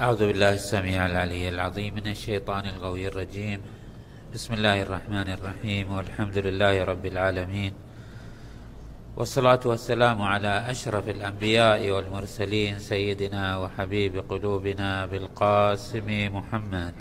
أعوذ بالله السميع العلي العظيم من الشيطان الغوي الرجيم. بسم الله الرحمن الرحيم. والحمد لله رب العالمين. والصلاة والسلام على أشرف الأنبياء والمرسلين سيدنا وحبيب قلوبنا بالقاسم محمد.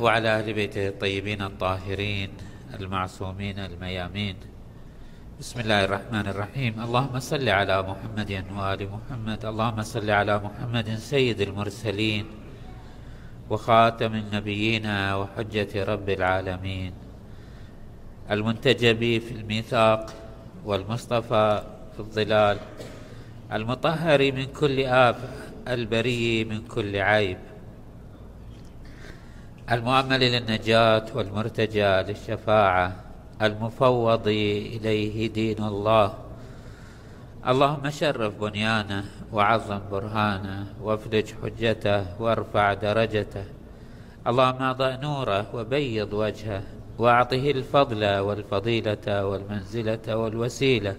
وعلى أهل بيته الطيبين الطاهرين المعصومين الميامين. بسم الله الرحمن الرحيم. اللهم صل على محمد وآل محمد. اللهم صل على محمد سيد المرسلين وخاتم النبيين وحجة رب العالمين. المنتجب في الميثاق والمصطفى في الظلال. المطهر من كل آب البري من كل عيب. المؤمل للنجاة والمرتجى للشفاعة المفوض إليه دين الله. اللهم شرف بنيانه وعظم برهانه وافلج حجته وارفع درجته. اللهم اضع نوره وبيض وجهه وأعطه الفضل والفضيلة والمنزلة والوسيلة.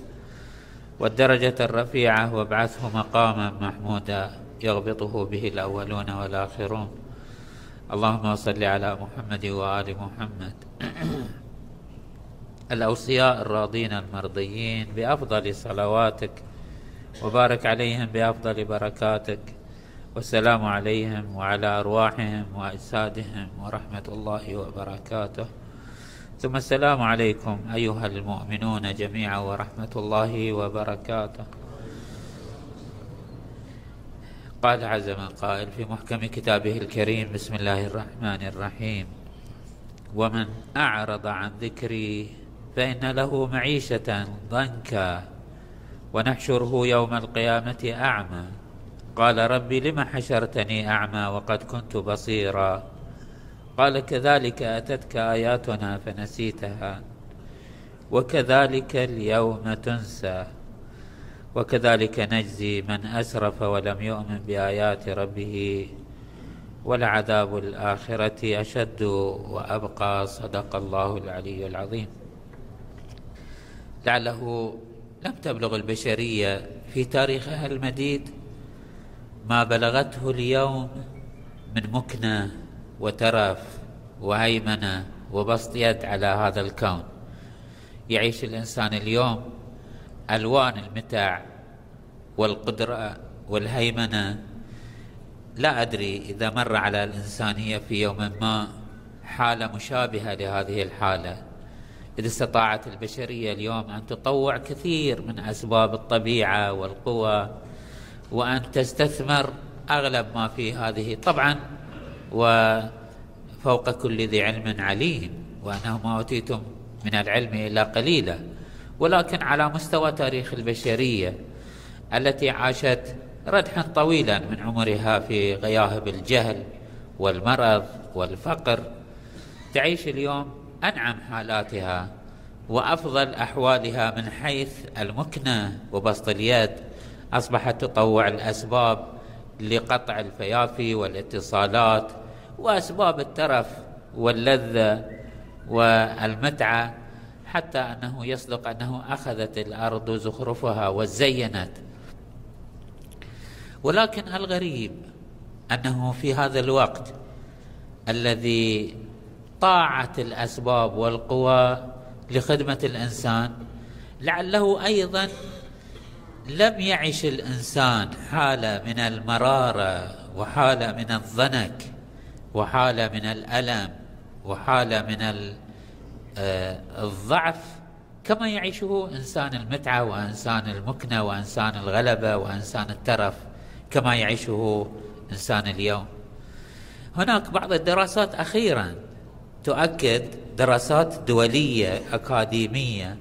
والدرجة الرفيعة وابعثه مقاما محمودا. يغبطه به الأولون والآخرون. اللهم صل على محمد وآل محمد. الأوصياء الراضين المرضيين بأفضل صلواتك وبارك عليهم بأفضل بركاتك. والسلام عليهم وعلى أرواحهم وأجسادهم ورحمة الله وبركاته. ثم السلام عليكم أيها المؤمنون جميعا ورحمة الله وبركاته. قال عز من قائل في محكم كتابه الكريم بسم الله الرحمن الرحيم. ومن أعرض عن ذكري فإن له معيشة ضنكا ونحشره يوم القيامة أعمى. قال ربي لم حشرتني أعمى وقد كنت بصيرا؟ قال كذلك أتتك آياتنا فنسيتها وكذلك اليوم تنسى. وكذلك نجزي من أسرف ولم يؤمن بآيات ربه ولعذاب الآخرة أشد وأبقى صدق الله العلي العظيم. لعله لم تبلغ البشرية في تاريخها المديد ما بلغته اليوم من مكنة وترف وهيمنة وبسط يد على هذا الكون. يعيش الإنسان اليوم ألوان المتاع والقدرة والهيمنة. لا أدري إذا مر على الإنسانية في يوم ما حالة مشابهة لهذه الحالة. إذا استطاعت البشرية اليوم أن تطوع كثير من أسباب الطبيعة والقوى وأن تستثمر أغلب ما في هذه. طبعا وفوق كل ذي علم عليم وأنه ما أوتيتم من العلم إلا قليلا. ولكن على مستوى تاريخ البشرية التي عاشت ردحا طويلا من عمرها في غياهب الجهل والمرض والفقر تعيش اليوم أنعم حالاتها وأفضل أحوالها من حيث المكنة وبسط اليد أصبحت تطوع الأسباب لقطع الفيافي والاتصالات وأسباب الترف واللذة والمتعة حتى أنه يصدق أنه أخذت الأرض زخرفها وزينت. ولكن الغريب أنه في هذا الوقت الذي طاعت الأسباب والقوى لخدمة الإنسان لعله أيضا لم يعش الإنسان حالة من المرارة وحالة من الضنك وحالة من الألم وحالة من الضعف كما يعيشه إنسان المتعة وإنسان المكنة وإنسان الغلبة وإنسان الترف كما يعيشه إنسان اليوم. هناك بعض الدراسات أخيرا تؤكد دراسات دولية أكاديمية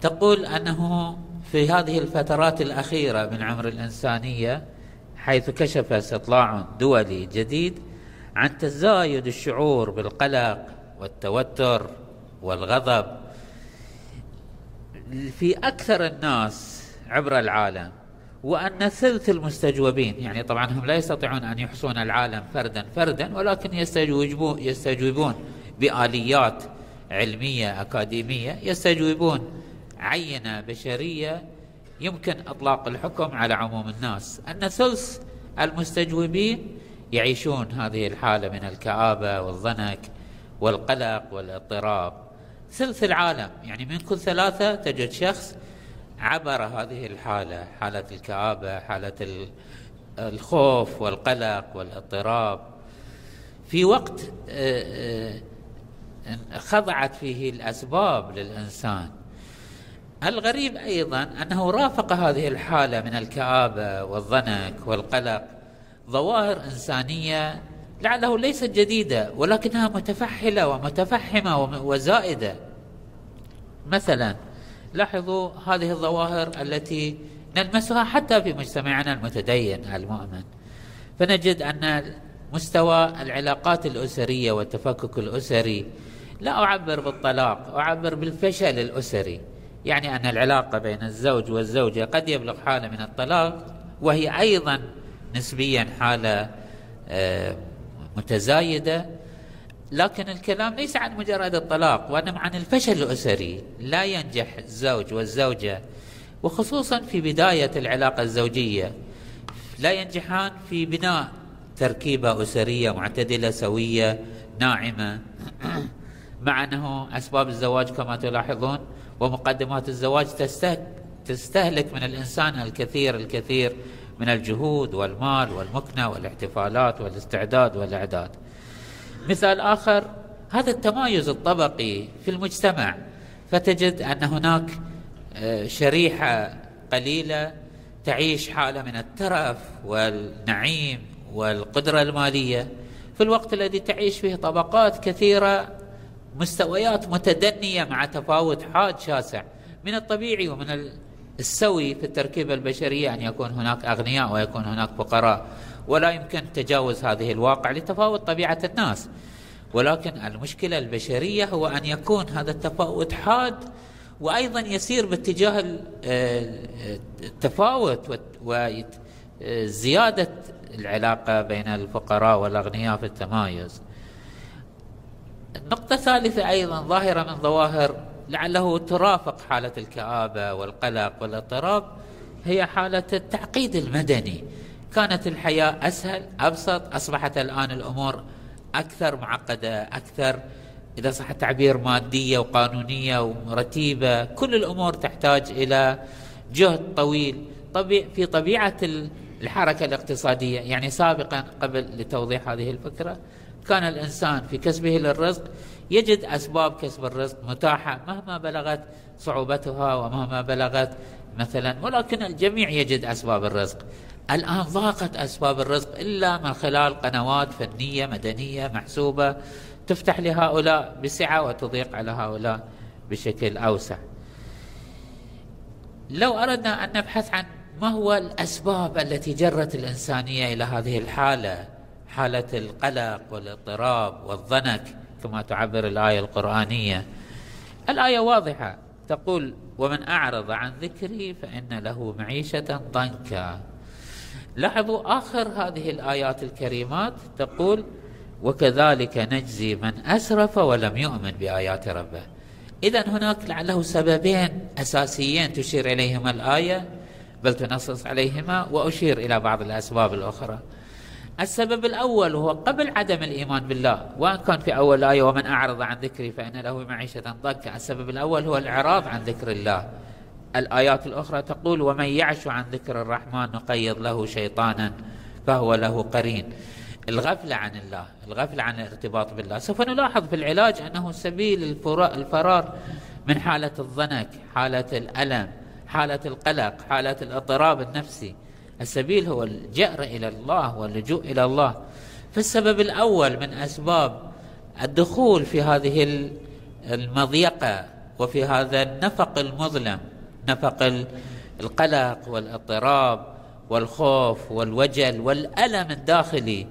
تقول أنه في هذه الفترات الأخيرة من عمر الإنسانية حيث كشف استطلاع دولي جديد عن تزايد الشعور بالقلق والتوتر والغضب. في أكثر الناس عبر العالم وأن ثلث المستجوبين يعني طبعا هم لا يستطيعون أن يحصون العالم فردا فردا ولكن يستجوبون, يستجوبون بآليات علمية أكاديمية يستجوبون عينة بشرية يمكن إطلاق الحكم على عموم الناس. أن ثلث المستجوبين يعيشون هذه الحالة من الكآبة والضنك والقلق والإضطراب. ثلث العالم. يعني من كل ثلاثة تجد شخص عبر هذه الحالة حالة الكآبة حالة الخوف والقلق والاضطراب. في وقت آه، آه، خضعت فيه الأسباب للإنسان. الغريب أيضا أنه رافق هذه الحالة من الكآبة والضنك والقلق ظواهر إنسانية لعله ليست جديدة ولكنها متفحلة ومتفحمة وزائدة. مثلا لاحظوا هذه الظواهر التي نلمسها حتى في مجتمعنا المتدين المؤمن. فنجد أن مستوى العلاقات الأسرية والتفكك الأسري لا أعبر بالطلاق أعبر بالفشل الأسري. يعني أن العلاقة بين الزوج والزوجة قد يبلغ حالة من الطلاق وهي أيضا نسبيا حالة متزايدة لكن الكلام ليس عن مجرد الطلاق وإنما عن الفشل الأسري. لا ينجح الزوج والزوجة وخصوصا في بداية العلاقة الزوجية لا ينجحان في بناء تركيبة أسرية معتدلة سوية ناعمة. مع أنه أسباب الزواج كما تلاحظون ومقدمات الزواج تستهلك من الإنسان الكثير الكثير من الجهود والمال والمكنة والاحتفالات والاستعداد والأعداد. مثال آخر هذا التمايز الطبقي في المجتمع فتجد أن هناك آه، شريحة قليلة تعيش حالة من الترف والنعيم والقدرة المالية. في الوقت الذي تعيش فيه طبقات كثيرة مستويات متدنية مع تفاوت حاد شاسع من الطبيعي ومن السوي في التركيبة البشرية أن يكون هناك أغنياء ويكون هناك فقراء. ولا يمكن تجاوز هذه الواقع لتفاوت طبيعة الناس. ولكن المشكلة البشرية هو أن يكون هذا التفاوت حاد وأيضا يسير باتجاه التفاوت وزيادة العلاقة بين الفقراء والأغنياء في التمايز. النقطة الثالثة أيضا ظاهرة من ظواهر لعله ترافق حالة الكآبة والقلق والاضطراب هي حالة التعقيد المدني. كانت الحياة أسهل أبسط أصبحت الآن الأمور أكثر معقدة أكثر إذا صح التعبير مادية وقانونية ورتيبة كل الأمور تحتاج إلى جهد طويل. طبيع في طبيعة الحركة الاقتصادية يعني سابقا قبل لتوضيح هذه الفكرة كان الإنسان في كسبه للرزق يجد أسباب كسب الرزق متاحة مهما بلغت صعوبتها ومهما بلغت مثلا ولكن الجميع يجد أسباب الرزق. الآن ضاقت أسباب الرزق إلا من خلال قنوات فنية مدنية محسوبة تفتح لهؤلاء بسعة وتضيق على هؤلاء بشكل أوسع. لو أردنا أن نبحث عن ما هو الأسباب التي جرت الإنسانية إلى هذه الحالة حالة القلق والإضطراب والضنك كما تعبر الآية القرآنية. الآية واضحة. تقول ومن أعرض عن ذكري فإن له معيشة ضنكا. لاحظوا آخر هذه الآيات الكريمات تقول وكذلك نجزي من أسرف ولم يؤمن بآيات ربه. إذا هناك لعله سببين أساسيين تشير إليهما الآية بل تنصص عليهما وأشير إلى بعض الأسباب الأخرى. السبب الأول هو قبل عدم الإيمان بالله وأن كان في أول آية ومن أعرض عن ذكري فإن له معيشة ضنكا. السبب الأول هو الإعراض عن ذكر الله. الآيات الأخرى تقول ومن يعش عن ذكر الرحمن نقيض له شيطانا فهو له قرين. الغفلة عن الله الغفلة عن الارتباط بالله. سوف نلاحظ في العلاج أنه سبيل الفرار من حالة الضنك حالة الألم حالة القلق حالة الاضطراب النفسي. السبيل هو الجأر إلى الله واللجوء إلى الله. فالسبب الأول من أسباب الدخول في هذه المضيقة وفي هذا النفق المظلم نفق القلق والاضطراب والخوف والوجل والألم الداخلي.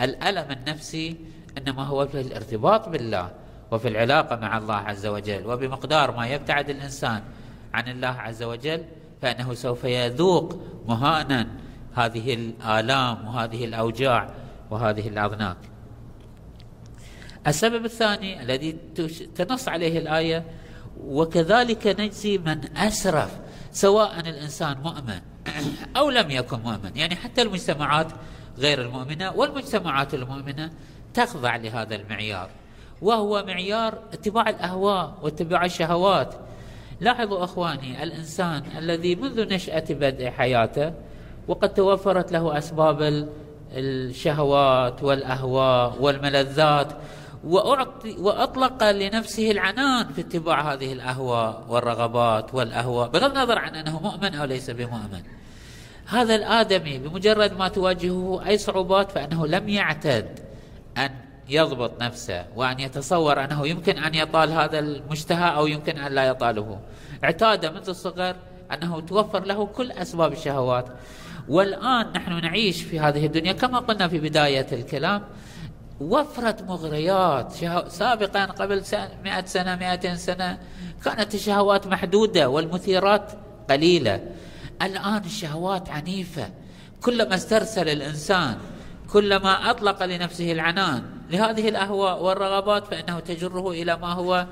الألم النفسي إنما هو في الارتباط بالله وفي العلاقة مع الله عز وجل. وبمقدار ما يبتعد الإنسان عن الله عز وجل فإنه سوف يذوق مهانا هذه الآلام وهذه الأوجاع وهذه الأضناك السبب الثاني الذي تنص عليه الآية وكذلك نجزي من أسرف سواء الإنسان مؤمن أو لم يكن مؤمن. يعني حتى المجتمعات غير المؤمنة والمجتمعات المؤمنة تخضع لهذا المعيار. وهو معيار اتباع الأهواء واتباع الشهوات. لاحظوا أخواني الإنسان الذي منذ نشأة بدء حياته وقد توفرت له أسباب الشهوات والأهواء والملذات وأطلق لنفسه العنان في اتباع هذه الأهواء والرغبات والأهواء بغض النظر عن أنه مؤمن أو ليس بمؤمن. هذا الآدمي بمجرد ما تواجهه أي صعوبات فإنه لم يعتد أن يضبط نفسه وأن يتصور أنه يمكن أن يطال هذا المشتهى أو يمكن أن لا يطاله. اعتاد منذ الصغر أنه توفر له كل أسباب الشهوات. والآن نحن نعيش في هذه الدنيا كما قلنا في بداية الكلام وفرة مغريات. سابقا قبل مئة سنة مئتين سنة كانت الشهوات محدودة والمثيرات قليلة. الآن الشهوات عنيفة. كلما استرسل الإنسان كلما أطلق لنفسه العنان لهذه الأهواء والرغبات فإنه تجره إلى ما هو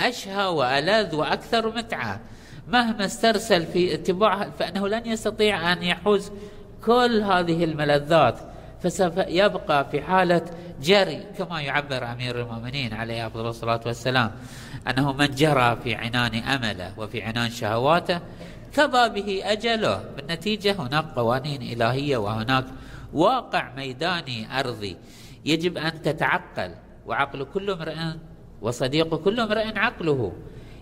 أشهى وألذ وأكثر متعة. مهما استرسل في اتباعها فإنه لن يستطيع أن يحوز كل هذه الملذات فسوف يبقى في حالة جري كما يعبر أمير المؤمنين عليه أفضل الصلاة والسلام أنه من جرى في عنان أمله وفي عنان شهواته كضى به أجله. بالنتيجة هناك قوانين إلهية وهناك واقع ميداني أرضي. يجب أن تتعقل وعقل كل امرئ وصديق كل امرئ عقله.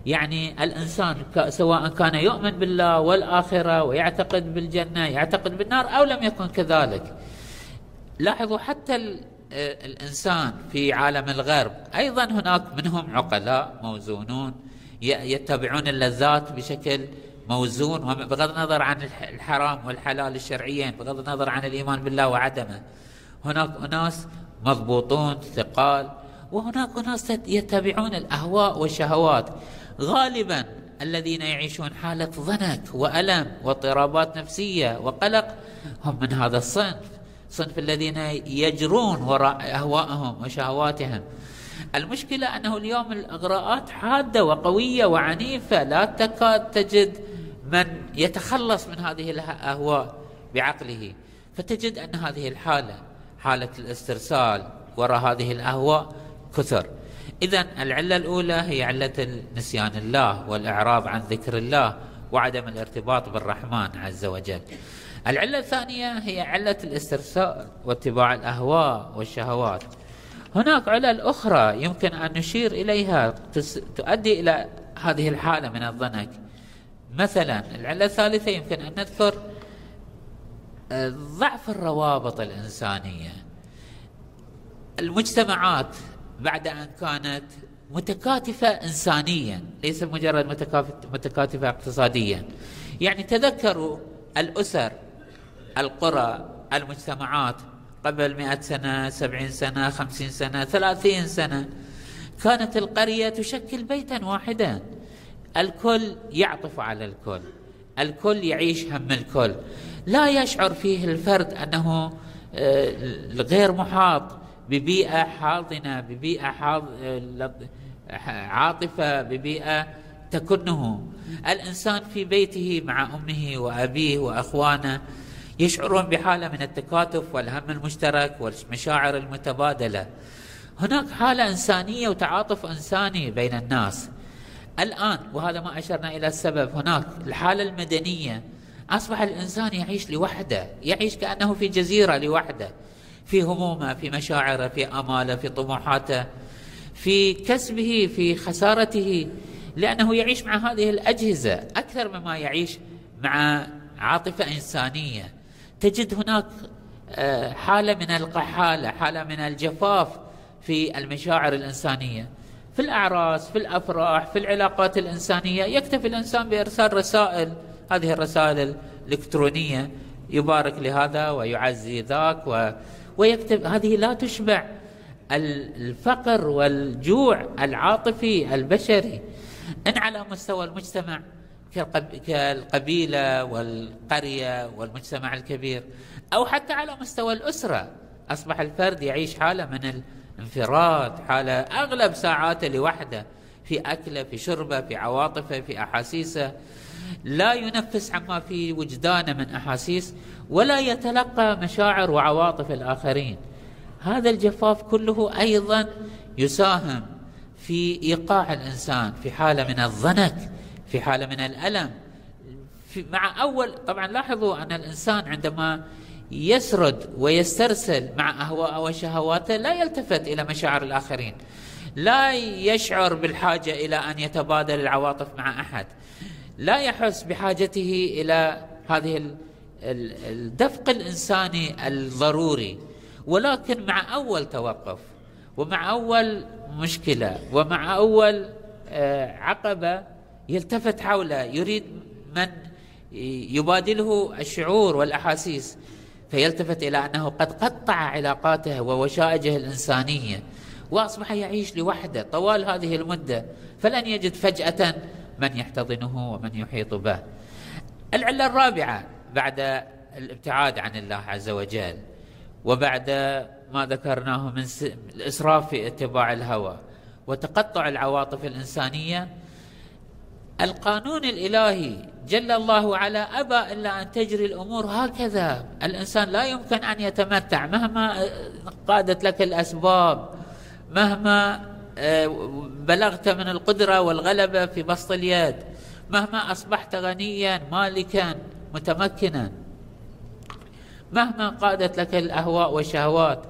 يعني الإنسان سواء كان يؤمن بالله والآخرة ويعتقد بالجنة يعتقد بالنار أو لم يكن كذلك. لاحظوا حتى الإنسان في عالم الغرب أيضا هناك منهم عقلاء موزونون يتبعون اللذات بشكل موزون بغض النظر عن الحرام والحلال الشرعيين بغض النظر عن الإيمان بالله وعدمه. هناك أناس مضبوطون ثقال. وهناك أناس يتبعون الأهواء والشهوات. غالبا الذين يعيشون حالة ضنك وألم واضطرابات نفسية وقلق هم من هذا الصنف. صنف الذين يجرون وراء أهوائهم وشهواتهم. المشكلة أنه اليوم الإغراءات حادة وقوية وعنيفة. لا تكاد تجد من يتخلص من هذه الأهواء بعقله. فتجد أن هذه الحالة حالة الاسترسال وراء هذه الأهواء كثر. إذا العلة الأولى هي علة نسيان الله والإعراض عن ذكر الله وعدم الارتباط بالرحمن عز وجل. العلة الثانية هي علة الاسترسال واتباع الأهواء والشهوات. هناك علل أخرى يمكن أن نشير إليها تؤدي إلى هذه الحالة من الضنك. مثلا العلة الثالثة يمكن أن نذكر ضعف الروابط الإنسانية. المجتمعات بعد أن كانت متكاتفة إنسانيا ليس مجرد متكاتفة اقتصاديا. يعني تذكروا الأسر القرى المجتمعات قبل مئة سنة سبعين سنة خمسين سنة ثلاثين سنة. كانت القرية تشكل بيتا واحدا. الكل يعطف على الكل. الكل يعيش هم الكل. لا يشعر فيه الفرد أنه آه، غير محاط ببيئة حاضنة ببيئة حاض... آه، عاطفة ببيئة تكنه. الإنسان في بيته مع أمه وأبيه وأخوانه يشعرون بحالة من التكاتف والهم المشترك والمشاعر المتبادلة. هناك حالة إنسانية وتعاطف إنساني بين الناس. الآن وهذا ما أشرنا إلى السبب هناك الحالة المدنية أصبح الإنسان يعيش لوحده يعيش كأنه في جزيرة لوحده في همومه في مشاعره في أماله في طموحاته في كسبه في خسارته لأنه يعيش مع هذه الأجهزة أكثر مما يعيش مع عاطفة إنسانية. تجد هناك آه، حالة من القحالة حالة من الجفاف في المشاعر الإنسانية. في الأعراس في الأفراح في العلاقات الإنسانية يكتفي الإنسان بإرسال رسائل هذه الرسائل الإلكترونية يبارك لهذا ويعزي ذاك و... ويكتب هذه لا تشبع الفقر والجوع العاطفي البشري. إن على مستوى المجتمع كالقبيلة والقرية والمجتمع الكبير أو حتى على مستوى الأسرة أصبح الفرد يعيش حالة من الانفراد حالة أغلب ساعاته لوحده في اكله في شربة في عواطفه في أحاسيسه. لا ينفس عما في وجدانه من أحاسيس ولا يتلقى مشاعر وعواطف الآخرين. هذا الجفاف كله أيضا يساهم في إيقاع الإنسان في حالة من الضنك في حالة من الألم. في مع اول طبعا لاحظوا أن الإنسان عندما يسرد ويسترسل مع أهواءه وشهواته لا يلتفت إلى مشاعر الآخرين. لا يشعر بالحاجة إلى أن يتبادل العواطف مع أحد. لا يحس بحاجته إلى هذه الدفق الإنساني الضروري. ولكن مع أول توقف ومع أول مشكلة ومع أول آه، عقبة يلتفت حوله يريد من يبادله الشعور والأحاسيس فيلتفت إلى أنه قد قطع علاقاته ووشائجه الإنسانية وأصبح يعيش لوحده طوال هذه المدة فلن يجد فجأة من يحتضنه ومن يحيط به. العلة الرابعة بعد الابتعاد عن الله عز وجل وبعد ما ذكرناه من الإسراف في اتباع الهوى وتقطع العواطف الإنسانية القانون الإلهي جل الله على أبى إلا أن تجري الأمور هكذا الإنسان لا يمكن أن يتمتع مهما قادت لك الأسباب مهما بلغت من القدرة والغلبه في بسط اليد. مهما أصبحت غنيا مالكا متمكنا. مهما قادت لك الأهواء والشهوات.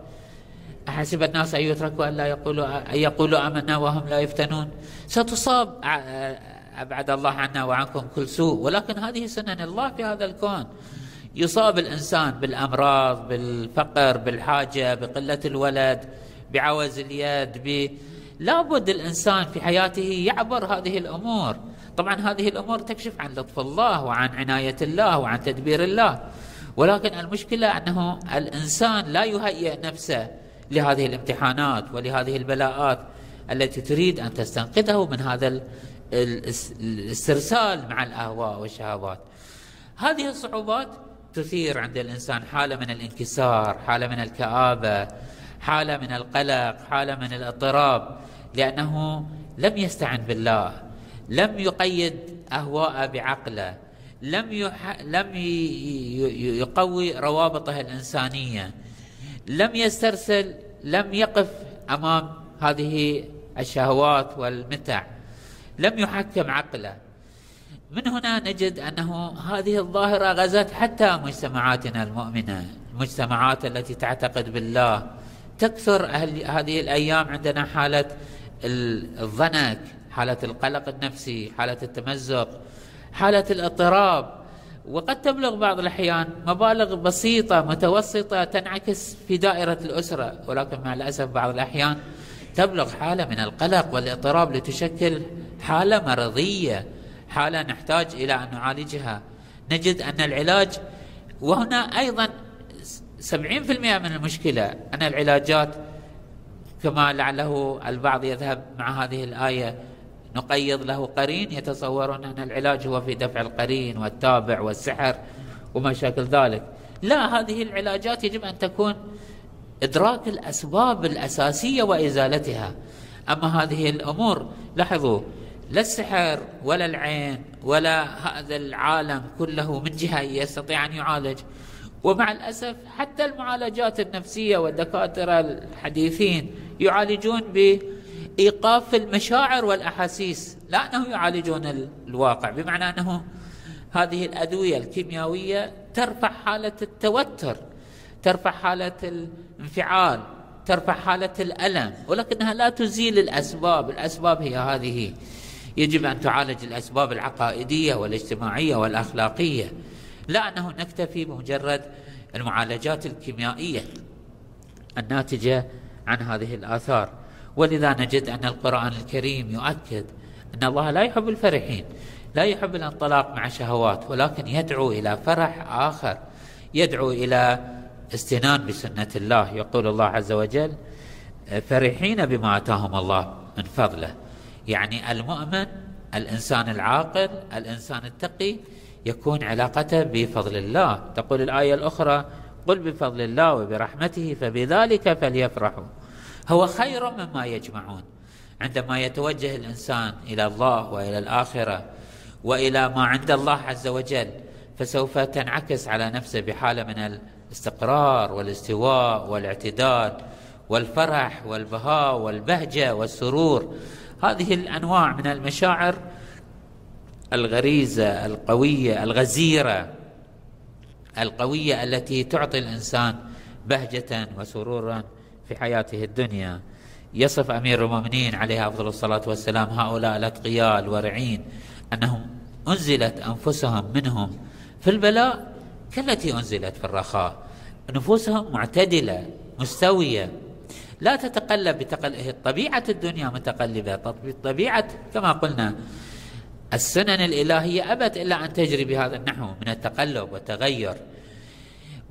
أحسب الناس أن يتركوا أن لا يقولوا أن يقولوا آمنا وهم لا يفتنون. ستصاب أبعد الله عنا وعنكم كل سوء. ولكن هذه سنن الله في هذا الكون. يصاب الإنسان بالأمراض بالفقر بالحاجة بقلة الولد بعوز اليد. لابد الإنسان في حياته يعبر هذه الأمور. طبعا هذه الأمور تكشف عن لطف الله وعن عناية الله وعن تدبير الله. ولكن المشكلة أنه الإنسان لا يهيئ نفسه لهذه الامتحانات ولهذه البلاءات التي تريد أن تستنقذه من هذا الاسترسال مع الأهواء والشهوات. هذه الصعوبات تثير عند الإنسان حالة من الانكسار حالة من الكآبة حالة من القلق حالة من الاضطراب لأنه لم يستعن بالله لم يقيد أهواءه بعقله لم يح... لم يقوي روابطه الإنسانية لم يسترسل لم يقف أمام هذه الشهوات والمتع لم يحكم عقله. من هنا نجد أنه هذه الظاهرة غزت حتى مجتمعاتنا المؤمنة المجتمعات التي تعتقد بالله. تكثر هذه الأيام عندنا حالة الضنك حالة القلق النفسي حالة التمزق حالة الاضطراب. وقد تبلغ بعض الأحيان مبالغ بسيطة متوسطة تنعكس في دائرة الأسرة ولكن مع الأسف بعض الأحيان تبلغ حالة من القلق والاضطراب لتشكل حالة مرضية حالة نحتاج إلى أن نعالجها. نجد أن العلاج وهنا أيضا 70% من المشكلة. أن العلاجات كما لعله البعض يذهب مع هذه الآية نقيض له قرين يتصورون أن العلاج هو في دفع القرين والتابع والسحر وما شاكل ذلك. لا هذه العلاجات يجب أن تكون إدراك الأسباب الأساسية وإزالتها. أما هذه الأمور لاحظوا لا السحر ولا العين ولا هذا العالم كله من جهة يستطيع أن يعالج. ومع الأسف حتى المعالجات النفسية والدكاترة الحديثين يعالجون بإيقاف المشاعر والأحاسيس لا انه يعالجون الواقع بمعنى أنه هذه الأدوية الكيميائية ترفع حالة التوتر ترفع حالة الانفعال ترفع حالة الألم ولكنها لا تزيل الأسباب الأسباب هي هذه يجب أن تعالج الأسباب العقائدية والاجتماعية والأخلاقية. لا انه نكتفي بمجرد المعالجات الكيميائية الناتجة عن هذه الآثار. ولذا نجد أن القرآن الكريم يؤكد أن الله لا يحب الفرحين لا يحب الانطلاق مع شهوات ولكن يدعو إلى فرح آخر يدعو إلى استنان بسنة الله. يقول الله عز وجل فرحين بما آتاهم الله من فضله. يعني المؤمن الإنسان العاقل الإنسان التقي يكون علاقته بفضل الله. تقول الآية الأخرى قل بفضل الله وبرحمته فبذلك فليفرحوا. هو خير مما يجمعون. عندما يتوجه الإنسان إلى الله وإلى الآخرة وإلى ما عند الله عز وجل فسوف تنعكس على نفسه بحالة من الاستقرار والاستواء والاعتدال والفرح والبهاء والبهجة والسرور. هذه الأنواع من المشاعر الغريزة القوية الغزيرة القوية التي تعطي الإنسان بهجة وسرورا في حياته الدنيا. يصف أمير المؤمنين عليه أفضل الصلاة والسلام هؤلاء الأتقياء الورعين أنهم أنزلت أنفسهم منهم في البلاء كالتي أنزلت في الرخاء. نفوسهم معتدلة مستوية لا تتقلب بتقل... طبيعة الدنيا متقلبة طبيعة كما قلنا السنن الإلهية أبت إلا أن تجري بهذا النحو من التقلب والتغير.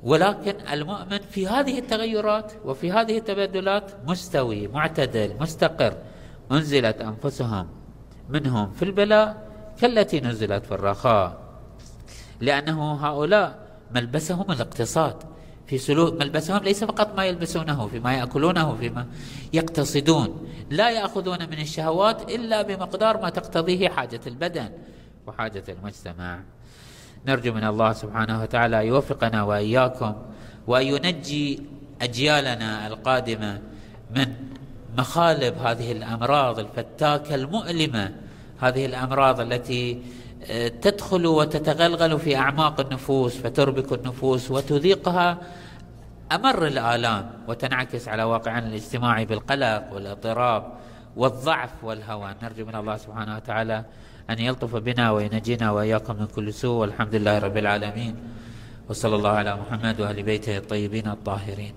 ولكن المؤمن في هذه التغيرات وفي هذه التبدلات مستوي معتدل مستقر. أنزلت أنفسهم منهم في البلاء كالتي نزلت في الرخاء. لأنه هؤلاء ملبسهم الاقتصاد. في سلوك ملبسهم ليس فقط ما يلبسونه فيما يأكلونه فيما يقتصدون. لا يأخذون من الشهوات إلا بمقدار ما تقتضيه حاجة البدن وحاجة المجتمع. نرجو من الله سبحانه وتعالى يوفقنا وإياكم وأن ينجي أجيالنا القادمة من مخالب هذه الأمراض الفتاكة المؤلمة هذه الأمراض التي تدخل وتتغلغل في أعماق النفوس فتربك النفوس وتذيقها أمر الآلام وتنعكس على واقعنا الاجتماعي بالقلق والاضطراب والضعف والهوان نرجو من الله سبحانه وتعالى أن يلطف بنا وينجينا وإياكم من كل سوء. والحمد لله رب العالمين. وصلى الله على محمد وأهل بيته الطيبين الطاهرين.